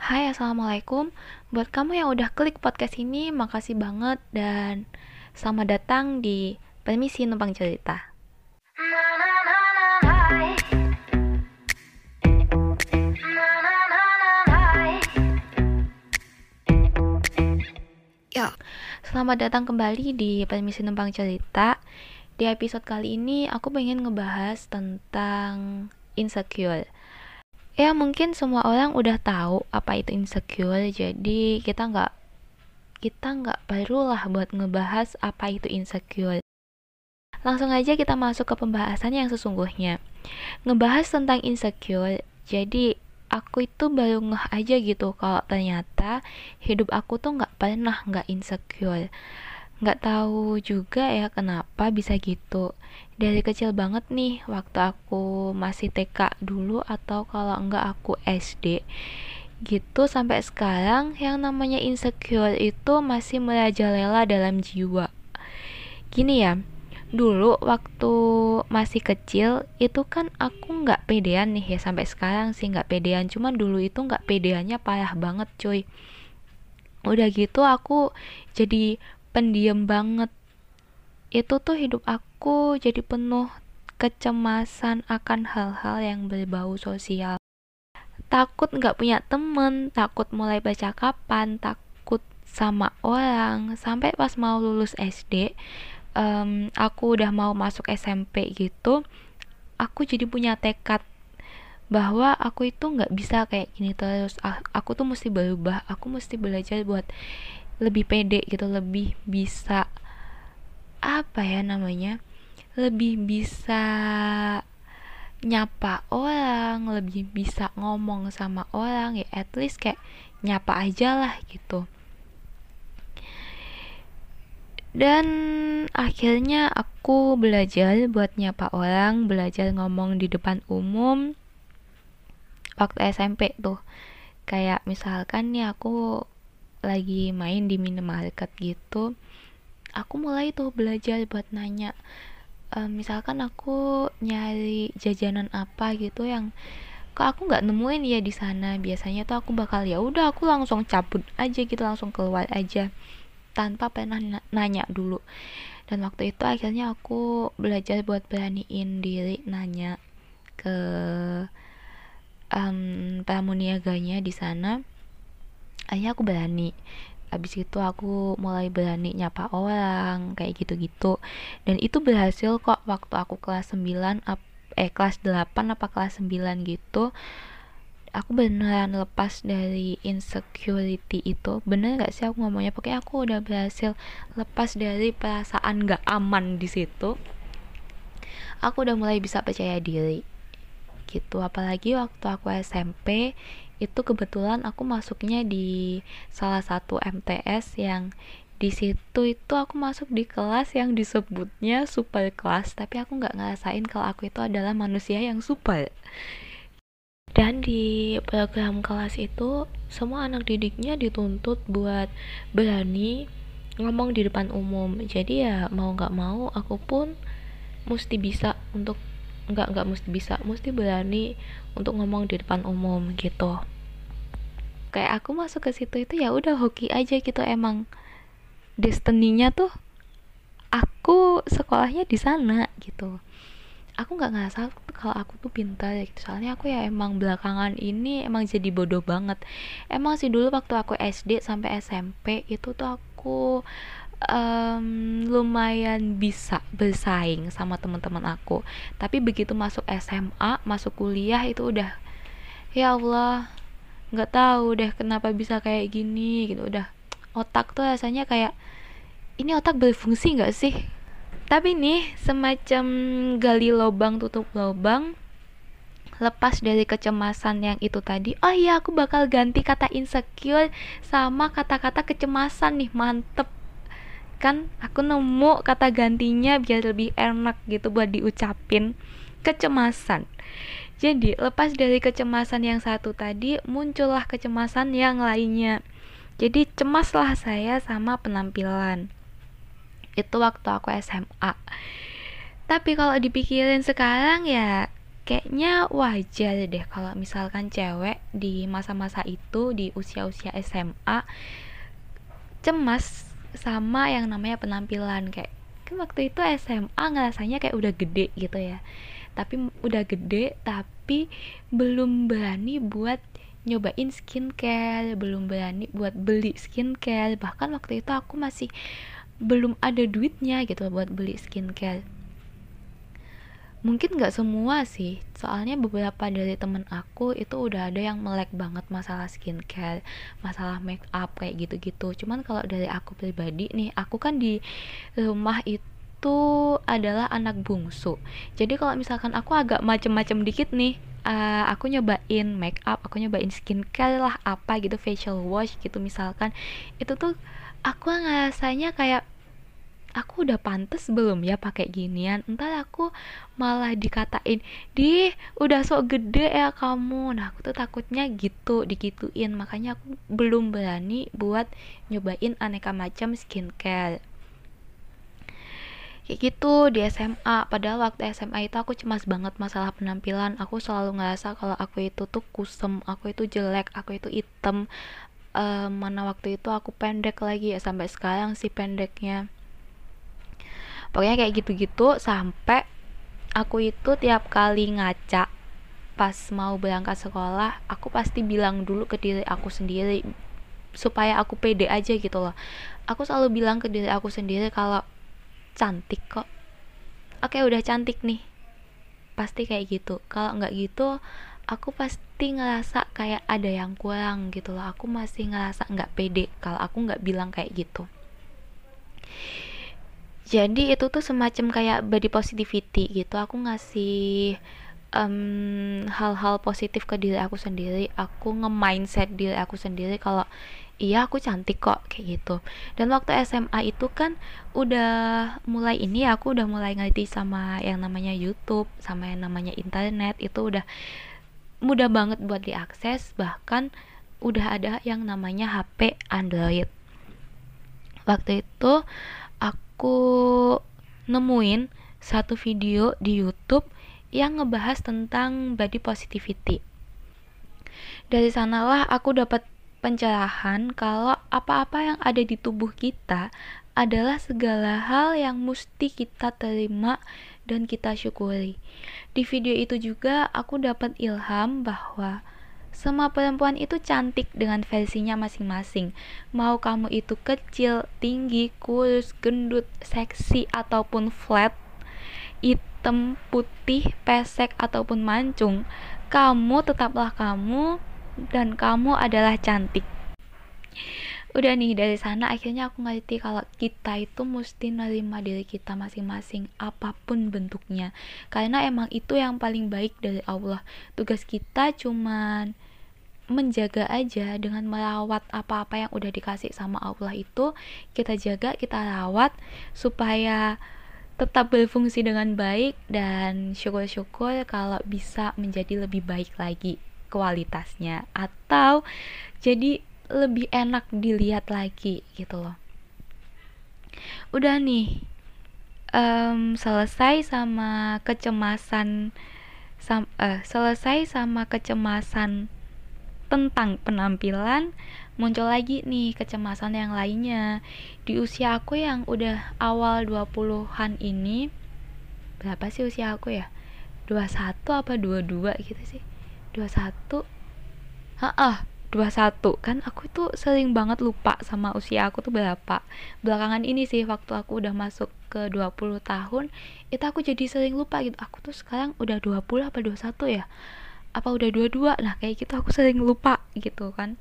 Hai, Assalamualaikum. Buat kamu yang udah klik podcast ini, makasih banget dan selamat datang di Permisi Numpang Cerita. Ya, selamat datang kembali di Permisi Numpang Cerita. Di episode kali ini aku pengen ngebahas tentang insecure. Ya mungkin semua orang udah tahu apa itu insecure, jadi kita nggak kita nggak perlulah buat ngebahas apa itu insecure. Langsung aja kita masuk ke pembahasan yang sesungguhnya. Ngebahas tentang insecure, jadi aku itu baru ngeh aja gitu kalau ternyata hidup aku tuh nggak pernah nggak insecure nggak tahu juga ya kenapa bisa gitu. Dari kecil banget nih waktu aku masih TK dulu atau kalau enggak aku SD gitu sampai sekarang yang namanya insecure itu masih merajalela dalam jiwa. Gini ya dulu waktu masih kecil itu kan aku nggak pedean nih ya sampai sekarang sih nggak pedean. Cuman dulu itu nggak pedeannya parah banget cuy. Udah gitu aku jadi pendiam banget. Itu tuh hidup aku jadi penuh kecemasan akan hal-hal yang berbau sosial. Takut nggak punya temen takut mulai baca kapan takut sama orang. Sampai pas mau lulus SD um, aku udah mau masuk SMP gitu aku jadi punya tekad bahwa aku itu nggak bisa kayak gini terus. Aku tuh mesti berubah aku mesti belajar buat lebih pede gitu lebih bisa apa ya namanya lebih bisa nyapa orang lebih bisa ngomong sama orang ya at least kayak nyapa aja lah gitu. Dan akhirnya aku belajar buat nyapa orang belajar ngomong di depan umum waktu SMP tuh. Kayak misalkan nih aku lagi main di minimarket gitu aku mulai tuh belajar buat nanya e, misalkan aku nyari jajanan apa gitu yang kok aku nggak nemuin ya di sana biasanya tuh aku bakal ya udah aku langsung cabut aja gitu langsung keluar aja tanpa pernah nanya dulu. Dan waktu itu akhirnya aku belajar buat beraniin diri nanya ke um, pramuniaganya di sana akhirnya aku berani. Abis itu aku mulai berani nyapa orang kayak gitu-gitu. Dan itu berhasil kok waktu aku kelas 9 eh kelas 8 apa kelas 9 gitu. Aku beneran lepas dari insecurity itu. Bener gak sih aku ngomongnya? Pokoknya aku udah berhasil lepas dari perasaan gak aman di situ. Aku udah mulai bisa percaya diri. Gitu. Apalagi waktu aku SMP itu kebetulan aku masuknya di salah satu MTS yang di situ itu aku masuk di kelas yang disebutnya super kelas tapi aku nggak ngerasain kalau aku itu adalah manusia yang super dan di program kelas itu semua anak didiknya dituntut buat berani ngomong di depan umum. Jadi ya mau nggak mau aku pun mesti bisa untuk nggak nggak mesti bisa. Mesti berani untuk ngomong di depan umum gitu. Kayak aku masuk ke situ itu ya udah hoki aja gitu emang. Destininya tuh aku sekolahnya di sana gitu. Aku nggak ngerasa kalau aku tuh pintar gitu. Soalnya aku ya emang belakangan ini emang jadi bodoh banget. Emang sih dulu waktu aku SD sampai SMP itu tuh aku um, lumayan bisa bersaing sama teman-teman aku. Tapi begitu masuk SMA masuk kuliah itu udah ya Allah nggak tahu deh kenapa bisa kayak gini gitu. Udah otak tuh rasanya kayak ini otak berfungsi nggak sih? Tapi nih semacam gali lubang tutup lubang lepas dari kecemasan yang itu tadi oh iya aku bakal ganti kata insecure sama kata-kata kecemasan nih mantep kan aku nemu kata gantinya biar lebih enak gitu buat diucapin. Kecemasan. Jadi lepas dari kecemasan yang satu tadi muncullah kecemasan yang lainnya. Jadi cemaslah saya sama penampilan. Itu waktu aku SMA tapi kalau dipikirin sekarang ya kayaknya wajar deh kalau misalkan cewek di masa-masa itu di usia-usia SMA cemas sama yang namanya penampilan kayak kan waktu itu SMA ngerasanya kayak udah gede gitu ya. Tapi udah gede tapi belum berani buat nyobain skincare belum berani buat beli skincare. Bahkan waktu itu aku masih belum ada duitnya gitu buat beli skincare mungkin nggak semua sih. Soalnya beberapa dari temen aku itu udah ada yang melek banget masalah skincare masalah make up kayak gitu-gitu. Cuman kalau dari aku pribadi nih aku kan di rumah itu adalah anak bungsu. Jadi kalau misalkan aku agak macem-macem dikit nih uh, aku nyobain make up aku nyobain skincare lah apa gitu facial wash gitu misalkan. Itu tuh aku ngerasanya kayak aku udah pantas belum ya pakai ginian? Entar aku malah dikatain di udah sok gede ya kamu. Nah aku tuh takutnya gitu digituin. Makanya aku belum berani buat nyobain aneka macam skincare. Kayak gitu di SMA padahal waktu SMA itu aku cemas banget masalah penampilan. Aku selalu ngerasa kalau aku itu tuh kusem aku itu jelek aku itu hitam. Uh, mana waktu itu aku pendek lagi ya sampai sekarang sih pendeknya pokoknya kayak gitu-gitu sampai aku itu tiap kali ngaca pas mau berangkat sekolah aku pasti bilang dulu ke diri aku sendiri supaya aku pede aja gitu loh. Aku selalu bilang ke diri aku sendiri kalau cantik kok. Oke udah cantik nih. Pasti kayak gitu. Kalau nggak gitu aku pasti ngerasa kayak ada yang kurang gitu loh. Aku masih ngerasa nggak pede kalau aku nggak bilang kayak gitu jadi itu tuh semacam kayak body positivity gitu. Aku ngasih hal hal-hal positif ke diri aku sendiri. Aku nge-mindset diri aku sendiri kalau iya aku cantik kok kayak gitu. Dan waktu SMA itu kan udah mulai ini aku udah mulai ngerti sama yang namanya YouTube sama yang namanya internet. Itu udah mudah banget buat diakses bahkan udah ada yang namanya HP Android. Waktu itu aku nemuin satu video di YouTube yang ngebahas tentang body positivity. Dari sanalah aku dapat pencerahan kalau apa-apa yang ada di tubuh kita adalah segala hal yang mesti kita terima dan kita syukuri. Di video itu juga aku dapat ilham bahwa semua perempuan itu cantik dengan versinya masing-masing. Mau kamu itu kecil, tinggi, kurus, gendut, seksi ataupun flat, hitam, putih, pesek ataupun mancung, kamu tetaplah kamu dan kamu adalah cantik. Udah nih dari sana akhirnya aku ngerti kalau kita itu mesti nerima diri kita masing-masing apa pun bentuknya. Karena emang itu yang paling baik dari Allah. Tugas kita cuman menjaga aja dengan merawat apa-apa yang udah dikasih sama Allah itu kita jaga kita rawat supaya tetap berfungsi dengan baik dan syukur-syukur kalau bisa menjadi lebih baik lagi kualitasnya atau jadi lebih enak dilihat lagi gitu loh udah nih um, selesai sama kecemasan sam, uh, selesai sama kecemasan tentang penampilan, muncul lagi nih kecemasan yang lainnya. Di usia aku yang udah awal 20-an ini, berapa sih usia aku ya? 21 apa 22 gitu sih? 21 Heeh, 21 kan aku tuh sering banget lupa sama usia aku tuh berapa. Belakangan ini sih waktu aku udah masuk ke 20 tahun itu aku jadi sering lupa gitu. Aku tuh sekarang udah 20 apa 21 ya? Apa udah dua-dua nah kayak gitu aku sering lupa gitu kan.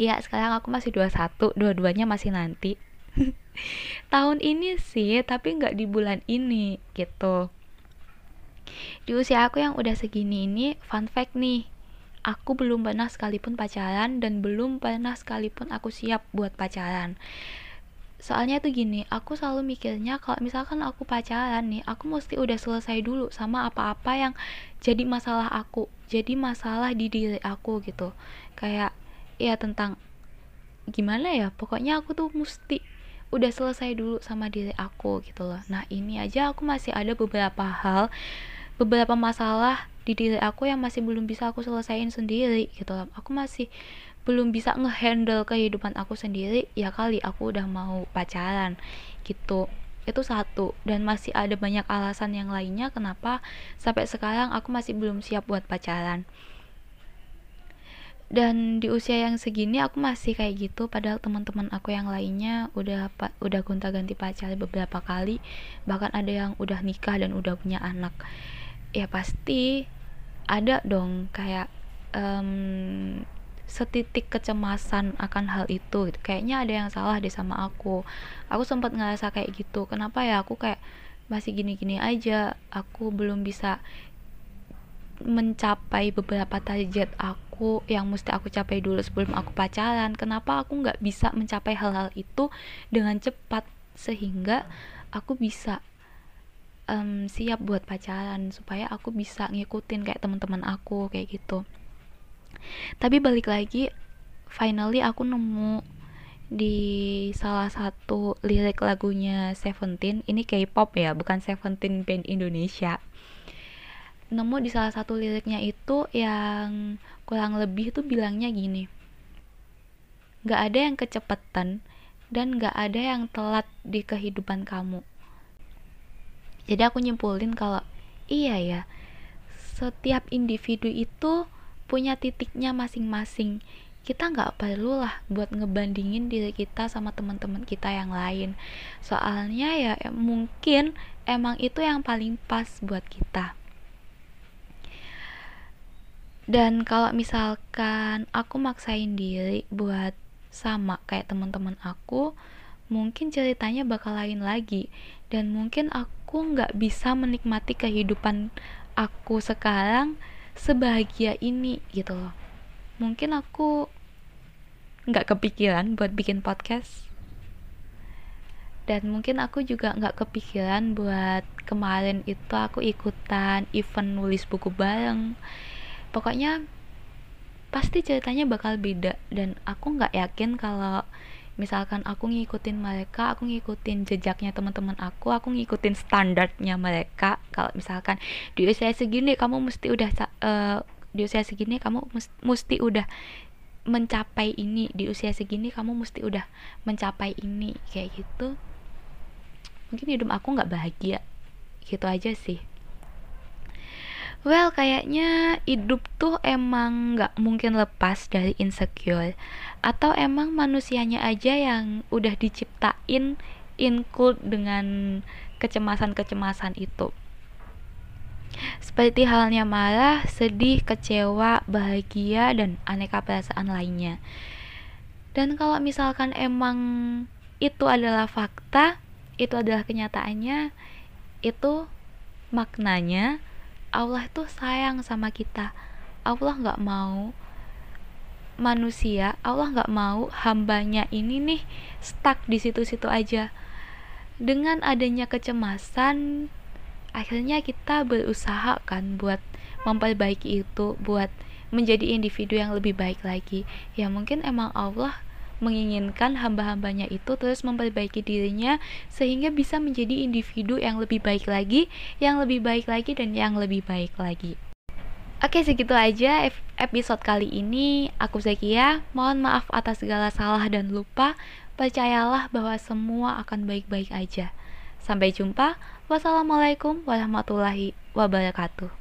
Iya sekarang aku masih 21 Dua-duanya masih nanti. Tahun ini sih Tapi nggak di bulan ini gitu. Di usia aku yang udah segini ini Fun fact nih Aku belum pernah sekalipun pacaran Dan belum pernah sekalipun aku siap buat pacaran. Soalnya tuh gini aku selalu mikirnya kalau misalkan aku pacaran nih aku mesti udah selesai dulu sama apa-apa yang jadi masalah aku jadi masalah di diri aku gitu. Kayak ya tentang gimana ya pokoknya aku tuh mesti udah selesai dulu sama diri aku gitu loh. Nah ini aja aku masih ada beberapa hal beberapa masalah di diri aku yang masih belum bisa aku selesaiin sendiri gitu. Loh aku masih belum bisa ngehandle kehidupan aku sendiri ya kali aku udah mau pacaran gitu. Itu satu. Dan masih ada banyak alasan yang lainnya kenapa sampai sekarang aku masih belum siap buat pacaran. Dan di usia yang segini aku masih kayak gitu padahal teman-teman aku yang lainnya udah udah gonta-ganti pacar beberapa kali bahkan ada yang udah nikah dan udah punya anak. Ya pasti ada dong kayak um, setitik kecemasan akan hal itu gitu. kayaknya ada yang salah deh sama aku. Aku sempat ngerasa kayak gitu. Kenapa ya aku kayak masih gini-gini aja? Aku belum bisa mencapai beberapa target aku yang mesti aku capai dulu sebelum aku pacaran. Kenapa aku nggak bisa mencapai hal-hal itu dengan cepat? Sehingga aku bisa um, siap buat pacaran supaya aku bisa ngikutin kayak teman-teman aku kayak gitu. Tapi balik lagi finally aku nemu di salah satu lirik lagunya Seventeen. Ini K-pop ya bukan Seventeen band Indonesia. Nemu di salah satu liriknya itu yang kurang lebih tuh bilangnya gini. Gak ada yang kecepatan dan gak ada yang telat di kehidupan kamu jadi aku nyimpulin kalau iya ya setiap individu itu punya titiknya masing-masing. Kita nggak perlu lah buat ngebandingin diri kita sama teman-teman kita yang lain. Soalnya ya mungkin emang itu yang paling pas buat kita. Dan kalau misalkan aku maksain diri buat sama kayak teman-teman aku mungkin ceritanya bakal lain lagi. Dan mungkin aku nggak bisa menikmati kehidupan aku sekarang sebahagia ini gitu loh. Mungkin aku nggak kepikiran buat bikin podcast. Dan mungkin aku juga nggak kepikiran buat kemarin itu aku ikutan event nulis buku bareng. Pokoknya pasti ceritanya bakal beda dan aku nggak yakin kalau misalkan aku ngikutin mereka aku ngikutin jejaknya teman-teman aku aku ngikutin standarnya mereka. Kalau misalkan di usia segini kamu mesti udah uh, di usia segini kamu mesti udah mencapai ini. Di usia segini kamu mesti udah mencapai ini. Kayak gitu. Mungkin hidup aku nggak bahagia. Gitu aja sih Well, kayaknya hidup tuh emang nggak mungkin lepas dari insecure. Atau emang manusianya aja yang udah diciptain include dengan kecemasan-kecemasan itu. Seperti halnya marah, sedih, kecewa, bahagia, dan aneka perasaan lainnya. Dan kalau misalkan emang itu adalah fakta, itu adalah kenyataannya, itu maknanya Allah tuh sayang sama kita. Allah nggak mau manusia Allah nggak mau hambanya ini nih stuck di situ-situ aja. Dengan adanya kecemasan akhirnya kita berusaha kan buat memperbaiki itu buat menjadi individu yang lebih baik lagi. Ya mungkin emang Allah menginginkan hamba-hambanya itu terus memperbaiki dirinya sehingga bisa menjadi individu yang lebih baik lagi, yang lebih baik lagi dan yang lebih baik lagi. Oke, segitu aja episode kali ini. Aku Zakia, mohon maaf atas segala salah dan lupa. Percayalah bahwa semua akan baik-baik aja. Sampai jumpa. Wassalamualaikum warahmatullahi wabarakatuh.